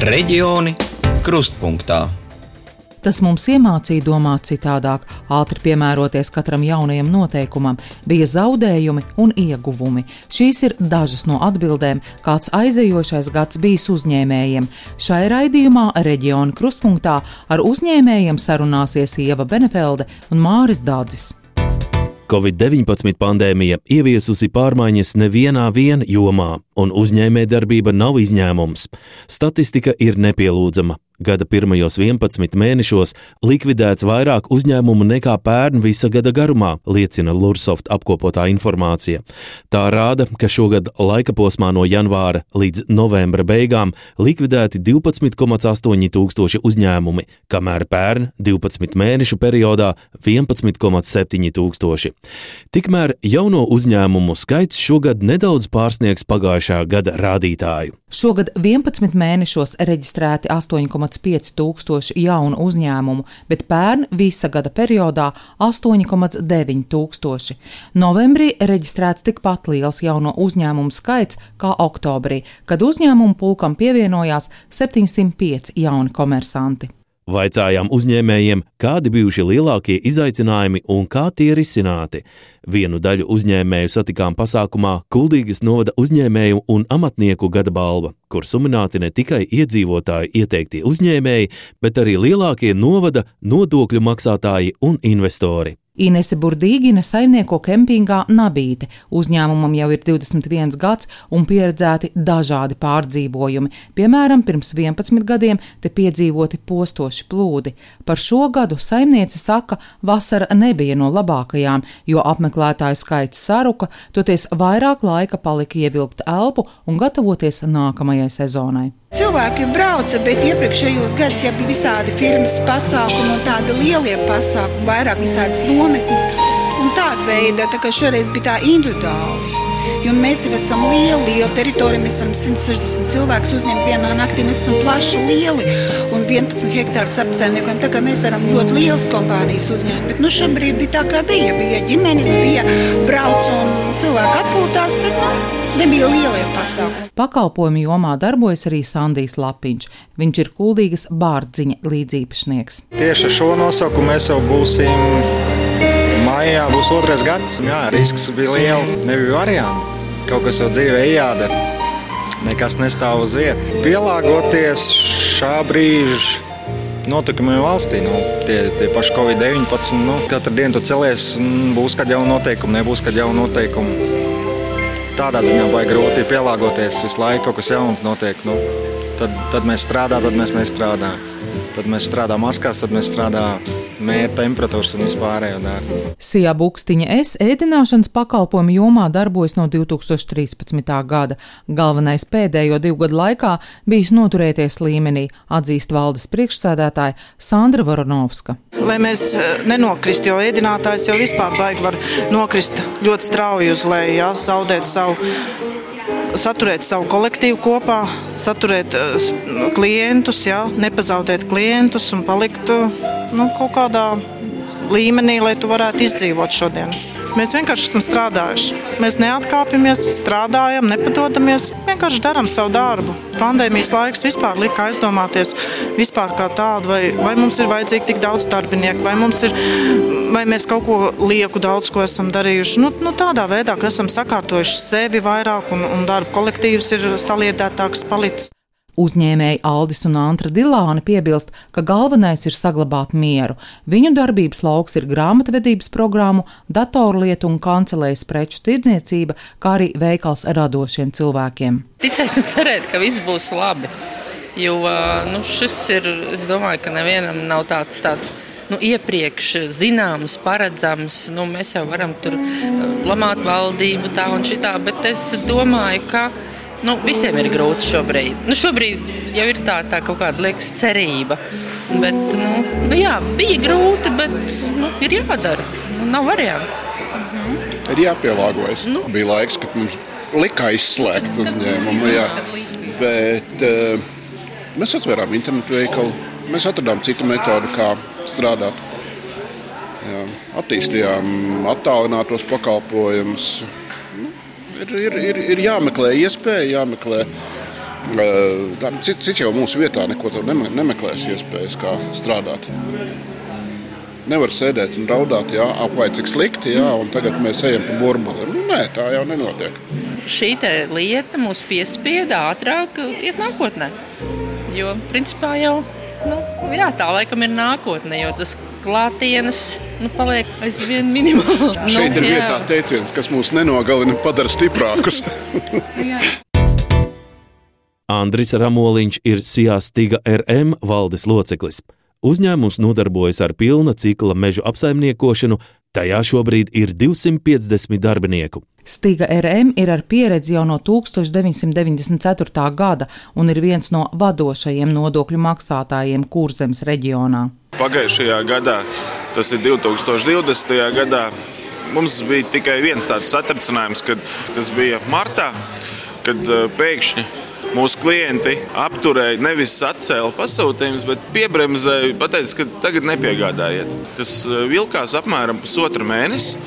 Reģioni krustpunktā. Tas mums iemācīja domāt citādāk, ātri piemēroties katram jaunajam noteikumam, bija zaudējumi un ieguvumi. Šīs ir dažas no atbildēm, kāds aizejošais gads bijis uzņēmējiem. Šai raidījumā reģiona krustpunktā ar uzņēmējiem sarunāsies Ieva Benefelde un Māris Dādzis. Covid-19 pandēmija ieviesusi pārmaiņas nevienā vien jomā, un uzņēmējdarbība nav izņēmums. Statistika ir nepielūdzama. Gada pirmajos 11 mēnešos likvidēts vairāk uzņēmumu nekā pērn visa gada garumā, liecina Lursoft apkopotā informācija. Tā rāda, ka šogad laika posmā no janvāra līdz novembra beigām likvidēti 12,8 tūkstoši uzņēmumi, kamēr pērn 12 mēnešu periodā 11,7 tūkstoši. Tikmēr jauno uzņēmumu skaits šogad nedaudz pārsniegs pagājušā gada rādītāju. Šogad 11 mēnešos reģistrēti 8,5 tūkstoši jaunu uzņēmumu, bet pērn visa gada periodā 8,9 tūkstoši. Novembrī reģistrēts tikpat liels jauno uzņēmumu skaits kā oktobrī, kad uzņēmumu pulkam pievienojās 705 jauni komersanti. Vaicājām uzņēmējiem, kādi bijuši lielākie izaicinājumi un kā tie risināti. Vienu daļu uzņēmēju satikām pasākumā Kuldīgas novada uzņēmēju un amatnieku gada balva, kur sumināti ne tikai iedzīvotāju ieteiktie uzņēmēji, bet arī lielākie novada nodokļu maksātāji un investori. Inese Burdīgina saimnieko kempingā Nabīte. Uzņēmumam jau ir 21 gads un pieredzēti dažādi pārdzīvojumi. Piemēram, pirms 11 gadiem te piedzīvoti postoši plūdi. Par šo gadu saimniece saka, vasara nebija no labākajām, jo apmeklētāju skaits saruka, toties vairāk laika palika ievilkt elpu un gatavoties nākamajai sezonai. Cilvēki brauca, bet iepriekšējos gados jau bija visādi firmas pasākumi un tādi lielie pasākumi, vairāk visādas nometnes un tāda veida. Tā kā šoreiz bija tā individuāli. Jo mēs jau esam lieli, liela teritorija, mēs esam 160 cilvēkus uzņemt vienā naktī, mēs esam plaši, lieli un 11 hektārus apsaimniekojam. Tā kā mēs varam ļoti lielas kompānijas uzņemt, bet nu šobrīd bija tā, kā bija. Bija ģimenes, bija brauc un cilvēki atpūtās, bet nu, nebija lielie pasākumi. Pakalpojumu jomā darbojas arī Sandijs Lapiņš. Viņš ir kuldīgas bārdziņa līdzīpašnieks. Tieši ar šo nosaukumu mēs jau būsim Maijā būs otrais gads. Jā, risks bija liels. Nebija variantu. Kaut kas jau dzīvē jādara. Nekas nestāv uz vietas. Pielāgoties šā brīža notikumiem valstī. Nu, tie, tie paši Covid-19. Nu, katru dienu tu celies, būs kāda jauna noteikuma, nebūs kāda jauna noteikuma. Tādā ziņā vajag grūti pielāgoties. Visu laiku kaut kas jauns notiek. Nu, tad, tad mēs strādājam, tad mēs nestrādājam. Tad mēs strādājam maskās, tad mēs strādājam mērķa temperatūras un vispārējo darbu. Sijā Bukstiņa es ēdināšanas pakalpojumu jomā darbojas no 2013. gada. Galvenais pēdējo divu gadu laikā bijis noturēties līmenī, atzīst valdes priekšsēdētāja Sandra Voronovska. Lai mēs eh, nenokristu, jo ēdinātājs jau vispār baigi var nokrist ļoti strauji uz leju, jā, zaudēt savu saturēt savu kolektīvu kopā, saturēt uh, klientus, jā, nepazaudēt klientus un palikt uh, nu, kaut kādā līmenī, lai tu varētu izdzīvot šodien. Mēs vienkārši esam strādājuši. Mēs neatkāpjamies, strādājam, nepadodamies, vienkārši darām savu darbu. Pandēmijas laiks vispār lika aizdomāties vispār kā tādu, vai, vai mums ir vajadzīgi tik daudz darbinieku, vai, ir, vai mēs kaut ko lieku daudz ko esam darījuši. Nu, nu, tādā veidā, ka esam sakārtojuši sevi vairāk un, un darba kolektīvs ir saliedētāks palicis. Uzņēmēji Aldis un Antra Dilāni piebilst, ka galvenais ir saglabāt mieru. Viņu darbības lauks ir grāmatvedības programmu, datorlietu un kancelējas preču tirdzniecība, kā arī veikals radošiem cilvēkiem. Ticēt un cerēt, ka viss būs labi. Jo nu, šis ir, es domāju, ka nevienam nav tāds. tāds nu, iepriekš zināms, paredzams. Nu, mēs jau varam tur lamāt valdību, tā un šitā, bet es domāju, ka Nu, visiem ir grūti šobrīd. Nu, šobrīd jau ir tā, tā kaut kāda liekas, cerība. Bet, nu, nu, jā, bija grūti, bet nu, ir jādara. Nu, nav variantu. Mhm. Ir jāpielāgojas. Nu. Bija laiks, kad mums lika izslēgt uzņēmumu. Jā. Bet uh, mēs atvērām internetu veikalu. Mēs atradām citu metodi, kā strādāt. Jā, attīstījām attālinātos pakalpojumus ir, ir, ir, ir jāmeklē iespēja, jāmeklē Cits, cits jau mūsu vietā neko tādu nemeklēs iespējas, kā strādāt. Nevar sēdēt un raudāt, jā, apvai cik slikti, jā, un tagad mēs ejam pa burbuli. Nu, nē, tā jau nenotiek. Šī lieta mūs piespieda ātrāk iet nākotnē. Jo, principā, jau nu, jā, tā laikam ir nākotne, jo tas klātienes nu, paliek aizvien minimāli. Nu, Šeit ir vietā teiciens, kas mūs nenogalina, padara stiprākus. Andris Ramoliņš ir Sijāstiga RM valdes loceklis. Uzņēmums nodarbojas ar pilna cikla mežu apsaimniekošanu, tajā šobrīd ir 250 darbinieku. Stiga RM ir ar pieredzi jau no 1994. gada un ir viens no vadošajiem nodokļu maksātājiem Kurzemes reģionā. Pagājušajā gadā, tas ir 2020. gadā, mums bija tikai viens tāds satricinājums, kad tas bija martā, kad eh, pēkšņi Mūsu klienti apturēja, nevis atcēla pasūtījumus, bet piebremzēja, pateica, ka tagad nepiegādājiet. Tas eh, vilkās apmēram pusotru mēnesi.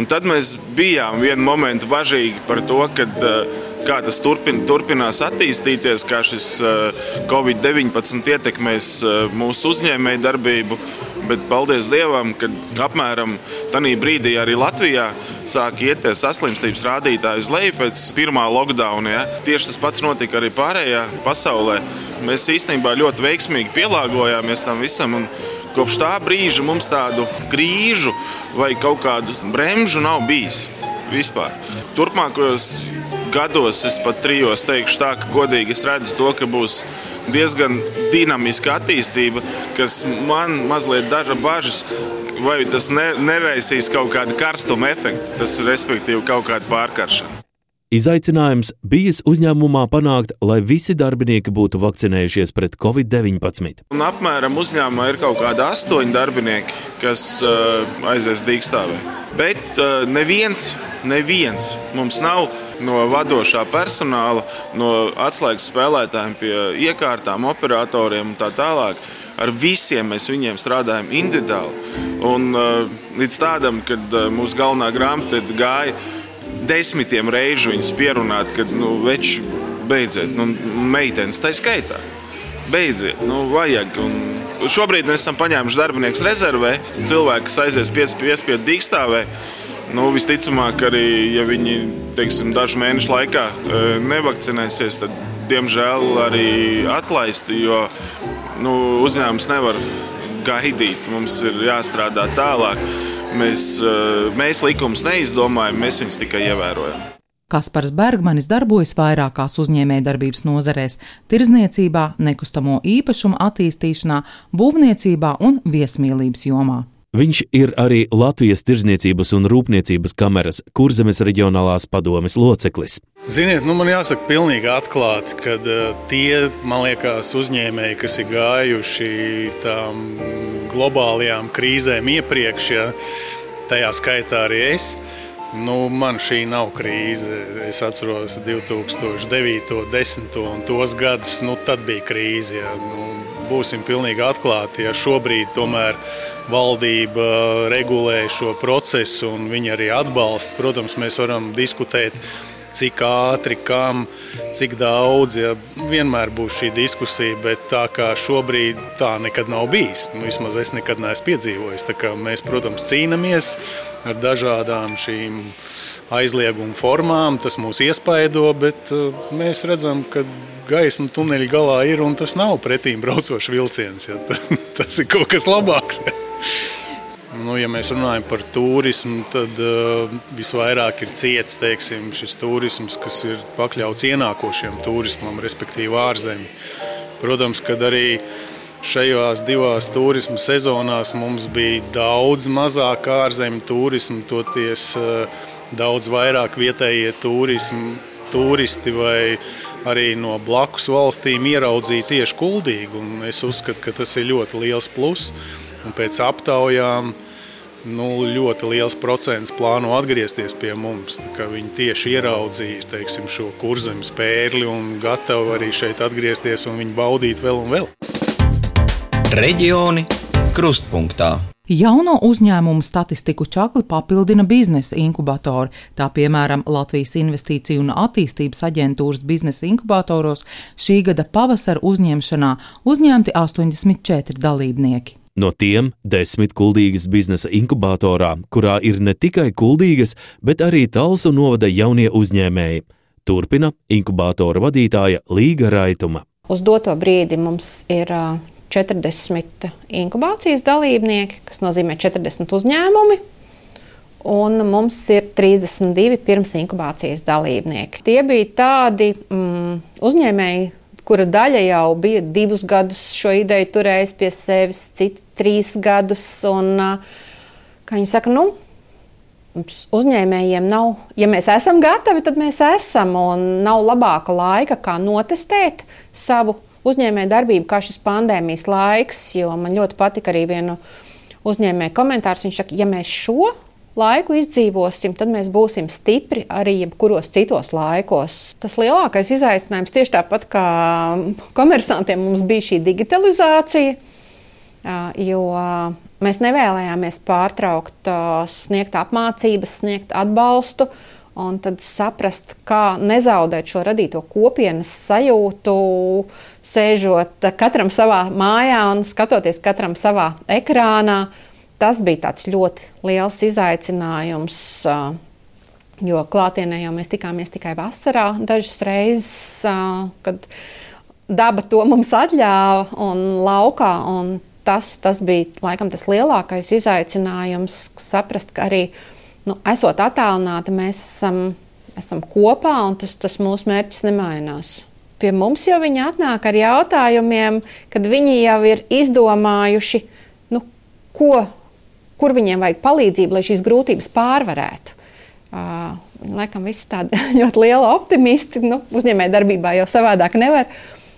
Un tad mēs bijām vienu momentu bažīgi par to, kad, eh, kā tas turpin, turpinās attīstīties, kā šis eh, Covid-19 ietekmēs mūsu uzņēmēju darbību. Bet paldies Dievam, ka apmēram tādā brīdī arī Latvijā sāk iet tie saslimstības rādītāji uz leju pēc pirmā lockdowna. Ja? Tieši tas pats notika arī pārējā pasaulē. Mēs īstenībā ļoti veiksmīgi pielāgojāmies tam visam. Kopš tā brīža mums tādu krīžu vai kaut kādu bremžu nav bijis vispār. Turpmākajos gados es pat trijos teikšu tā, ka godīgi es redzu to, ka būs diezgan dinamiska attīstība, kas man mazliet dara bažas. Vai tas ne, neraisīs kaut kādu karstuma efektu, tas respektīvi kaut kādu pārkaršanu. Izaicinājums bijis uzņēmumā panākt, lai visi darbinieki būtu vakcinējušies pret covid-19. Un apmēram uzņēmumā ir kaut kādi astoņi darbinieki, kas uh, aizies dīkstāvē. Bet uh, neviens, neviens mums nav no vadošā personāla, no atslēgas spēlētājiem pie iekārtām, operatoriem un tā tālāk. Ar visiem mēs viņiem strādājam individuāli. Un, uh, līdz tādam, kad uh, mūsu galvenā grāmata gāja desmitiem reižu viņus pierunāt, ka nu, veči beidziet, nu, meitenes tā skaitā. Beidziet, nu, vajag. Un šobrīd mēs esam paņēmuši darbinieku rezervē, cilvēku, kas aizies piespiedu dīkstāvē. Nu, visticamāk, arī ja viņi teiksim, dažu mēnešu laikā e, nevakcinēsies, tad diemžēl arī atlaisti, jo nu, uzņēmums nevar gaidīt. Mums ir jāstrādā tālāk. Mēs, e, mēs likumus neizdomājam, mēs viņus tikai ievērojam. Kaspars Bergmanis darbojas vairākās uzņēmējdarbības nozarēs - tirzniecībā, nekustamo īpašumu attīstīšanā, būvniecībā un viesmīlības jomā. Viņš ir arī Latvijas Tirzniecības un Rūpniecības kameras Kurzemes reģionālās padomes loceklis. Ziniet, nu man jāsaka, pilnīgi atklāti, ka uh, tie, man liekas, uzņēmēji, kas ir gājuši tām globālajām krīzēm iepriekš, ja, tajā skaitā arī es. Nu, man šī nav krīze. Es atceros 2009, 10 un tos gadus, nu, tad bija krīze. Ja. Nu, būsim pilnīgi atklāti, ja šobrīd tomēr valdība regulē šo procesu un viņi arī atbalsta. Protams, mēs varam diskutēt cik ātri, kam, cik daudz. Ja vienmēr būs šī diskusija, bet tā kā šobrīd tā nekad nav bijis. Nu, vismaz es nekad neesmu piedzīvojis. Mēs, protams, cīnāmies ar dažādām šīm aizlieguma formām. Tas mūs iespaido, bet uh, mēs redzam, ka gaisma tuneļa galā ir un tas nav pretīm braucošs vilciens. Ja. Tas ir kaut kas labāks. Ja. Nu, ja mēs runājam par turismu, tad uh, visvairāk ir ciets teiksim, šis turisms, kas ir pakļauts ienākošiem turismam, respektīvi ārzemēm. Protams, ka arī šajās divās turisma sezonās mums bija daudz mazāk ārzemju turismu, toties uh, daudz vairāk vietējie turismi, turisti vai arī no blakus valstīm ieraudzīja tieši kuldīgu. Es uzskatu, ka tas ir ļoti liels pluss. Un pēc aptaujām nu, ļoti liels procents plāno atgriezties pie mums. Viņi tieši ieraudzīja teiksim, šo kurzemes pērli un gatavi arī šeit atgriezties un viņu baudīt vēl un vēl. Reģioni krustpunktā. Jauno uzņēmumu statistiku čakli papildina biznesa inkubatori. Tā piemēram Latvijas Investīciju un attīstības aģentūras biznesa inkubatoros šī gada pavasara uzņemšanā uzņemti 84 dalībnieki. No tiem desmit kuldīgas biznesa inkubatorā, kurā ir ne tikai kuldīgas, bet arī Talsu novada jaunie uzņēmēji. Turpina inkubatora vadītāja Līga Raituma. Uz doto brīdi mums ir 40 inkubācijas dalībnieki, kas nozīmē 40 uzņēmumi. Un mums ir 32 pirms inkubācijas dalībnieki. Tie bija tādi mm, uzņēmēji, kura daļa jau bija divus gadus šo ideju turējis pie sevis, citi trīs gadus. Un, kā viņi saka, nu, uzņēmējiem nav, ja mēs esam gatavi, tad mēs esam. Un nav labāka laika, kā notestēt savu uzņēmēju darbību, kā šis pandēmijas laiks, jo man ļoti patika arī vienu uzņēmēju komentārs. Viņš saka, ja mēs šo laiku izdzīvosim, tad mēs būsim stipri arī jebkuros citos laikos. Tas lielākais izaicinājums tieši tāpat kā komersantiem mums bija šī digitalizācija, jo mēs nevēlējāmies pārtraukt sniegt apmācības, sniegt atbalstu un tad saprast, kā nezaudēt šo radīto kopienas sajūtu, sēžot katram savā mājā un skatoties katram savā ekrānā. Tas bija ļoti liels izaicinājums. Jo klātienē jau mēs tikāmies tikai vasarā, dažas reizes, kad daba to mums atļāva, un laukā. Un tas, tas bija laikam tas lielākais izaicinājums, saprast, ka arī nu, esot attālināti, mēs esam, esam kopā un tas, tas mūsu mērķis nemainās. Pie mums jau viņi atnāk ar jautājumiem, kad viņi jau ir izdomājuši, nu, ko, kur viņiem vajag palīdzību, lai šīs grūtības pārvarētu. Uh, laikam visi tādi ļoti lieli optimisti, nu, uzņēmēji darbībā jau savādāk nevar.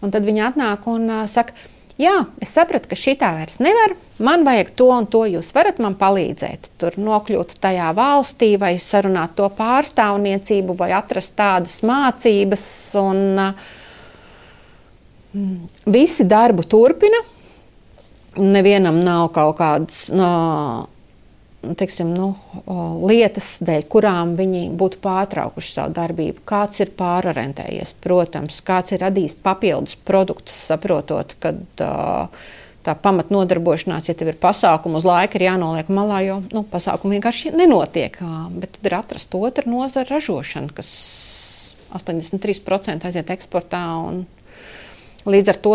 Un tad viņi atnāk un uh, saka, Jā, es sapratu, ka šī tā vairs nevar. Man vajag to un to. Jūs varat man palīdzēt, tur nokļūt tajā valstī, vai sarunāt to pārstāvniecību, vai atrast tādas mācības. Un, mm, visi darbu turpina. Nevienam nav kaut kādas. No, teiksim, nu, lietas, dēļ kurām viņi būtu pārtraukuši savu darbību. Kāds ir pārorientējies, protams, kāds ir radījis papildus produktus, saprotot, ka tā pamatnodarbošanās, ja tev ir pasākumi uz laika, ir jānoliek malā, jo nu, pasākumi vienkārši nenotiek. Bet tad ir atrast otru nozaru ražošanu, kas 83% aiziet eksportā. Līdz ar to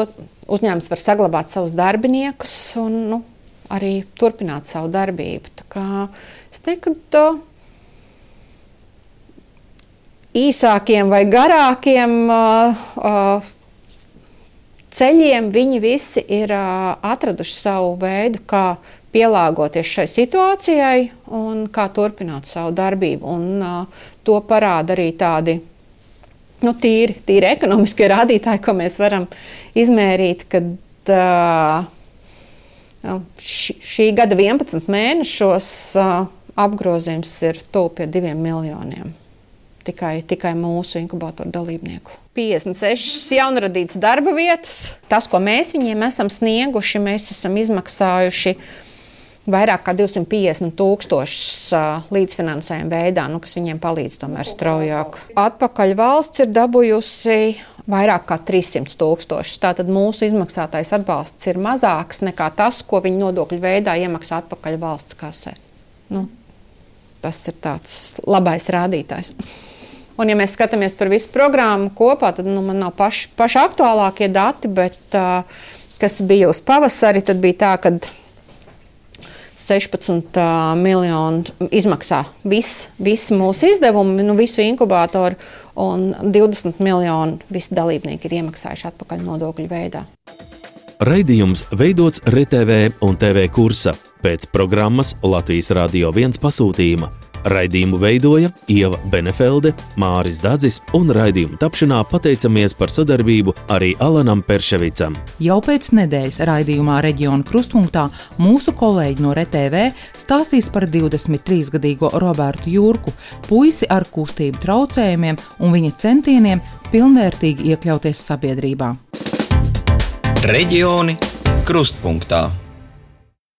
uzņēmums var saglabāt savus darbiniekus un nu, arī turpināt savu darbību. Es teiktu, ka īsākiem vai garākiem uh, uh, ceļiem viņi visi ir uh, atraduši savu veidu, kā pielāgoties šai situācijai un kā turpināt savu darbību. Un, uh, to parāda arī tādi nu, tīri, tīri ekonomiskie rādītāji, ko mēs varam izmērīt, kad uh, Nu, š, šī gada 11 mēnešos apgrozījums ir tuvu pie 2 miljoniem. Tikai, tikai mūsu inkubatoru dalībnieku. 56 jaunradītas darba vietas. Tas, ko mēs viņiem esam snieguši, mēs esam izmaksājuši vairāk kā 250 tūkstošus līdzfinansējuma veidā, nu, kas viņiem palīdz tomēr straujāk. Atpakaļ valsts ir dabūjusi vairāk kā 300 tūkstošus. Tātad mūsu izmaksātais atbalsts ir mazāks nekā tas, ko viņi nodokļu veidā iemaksā atpakaļ valsts kasē. Nu, tas ir tāds labais rādītājs. Un, ja mēs skatāmies par visu programmu kopā, tad nu, man nav paši, paši aktuālākie dati, bet uh, kas bija uz pavasari, tad bija tā, ka 16 miljonu izmaksā. Visi vis mūsu izdevumi, nu, visu inkubātoru, un 20 miljonu visi dalībnieki ir iemaksājuši atpakaļ nodokļu veidā. Raidījums veidots RTV un TV kursa. Pēc programmas Latvijas Rādio 1 pasūtījuma Raidījumu veidoja Ieva Benefelde, Māris Dadzis un raidījumu tapšanā pateicamies par sadarbību arī Alanam Perševicam. Jau pēc nedēļas raidījumā Reģiona krustpunktā mūsu kolēģi no RTV stāstīs par 23-gadīgo Robertu Jurku, puisi ar kustību traucējumiem un viņa centieniem pilnvērtīgi iekļauties sabiedrībā. Reģioni krustpunktā.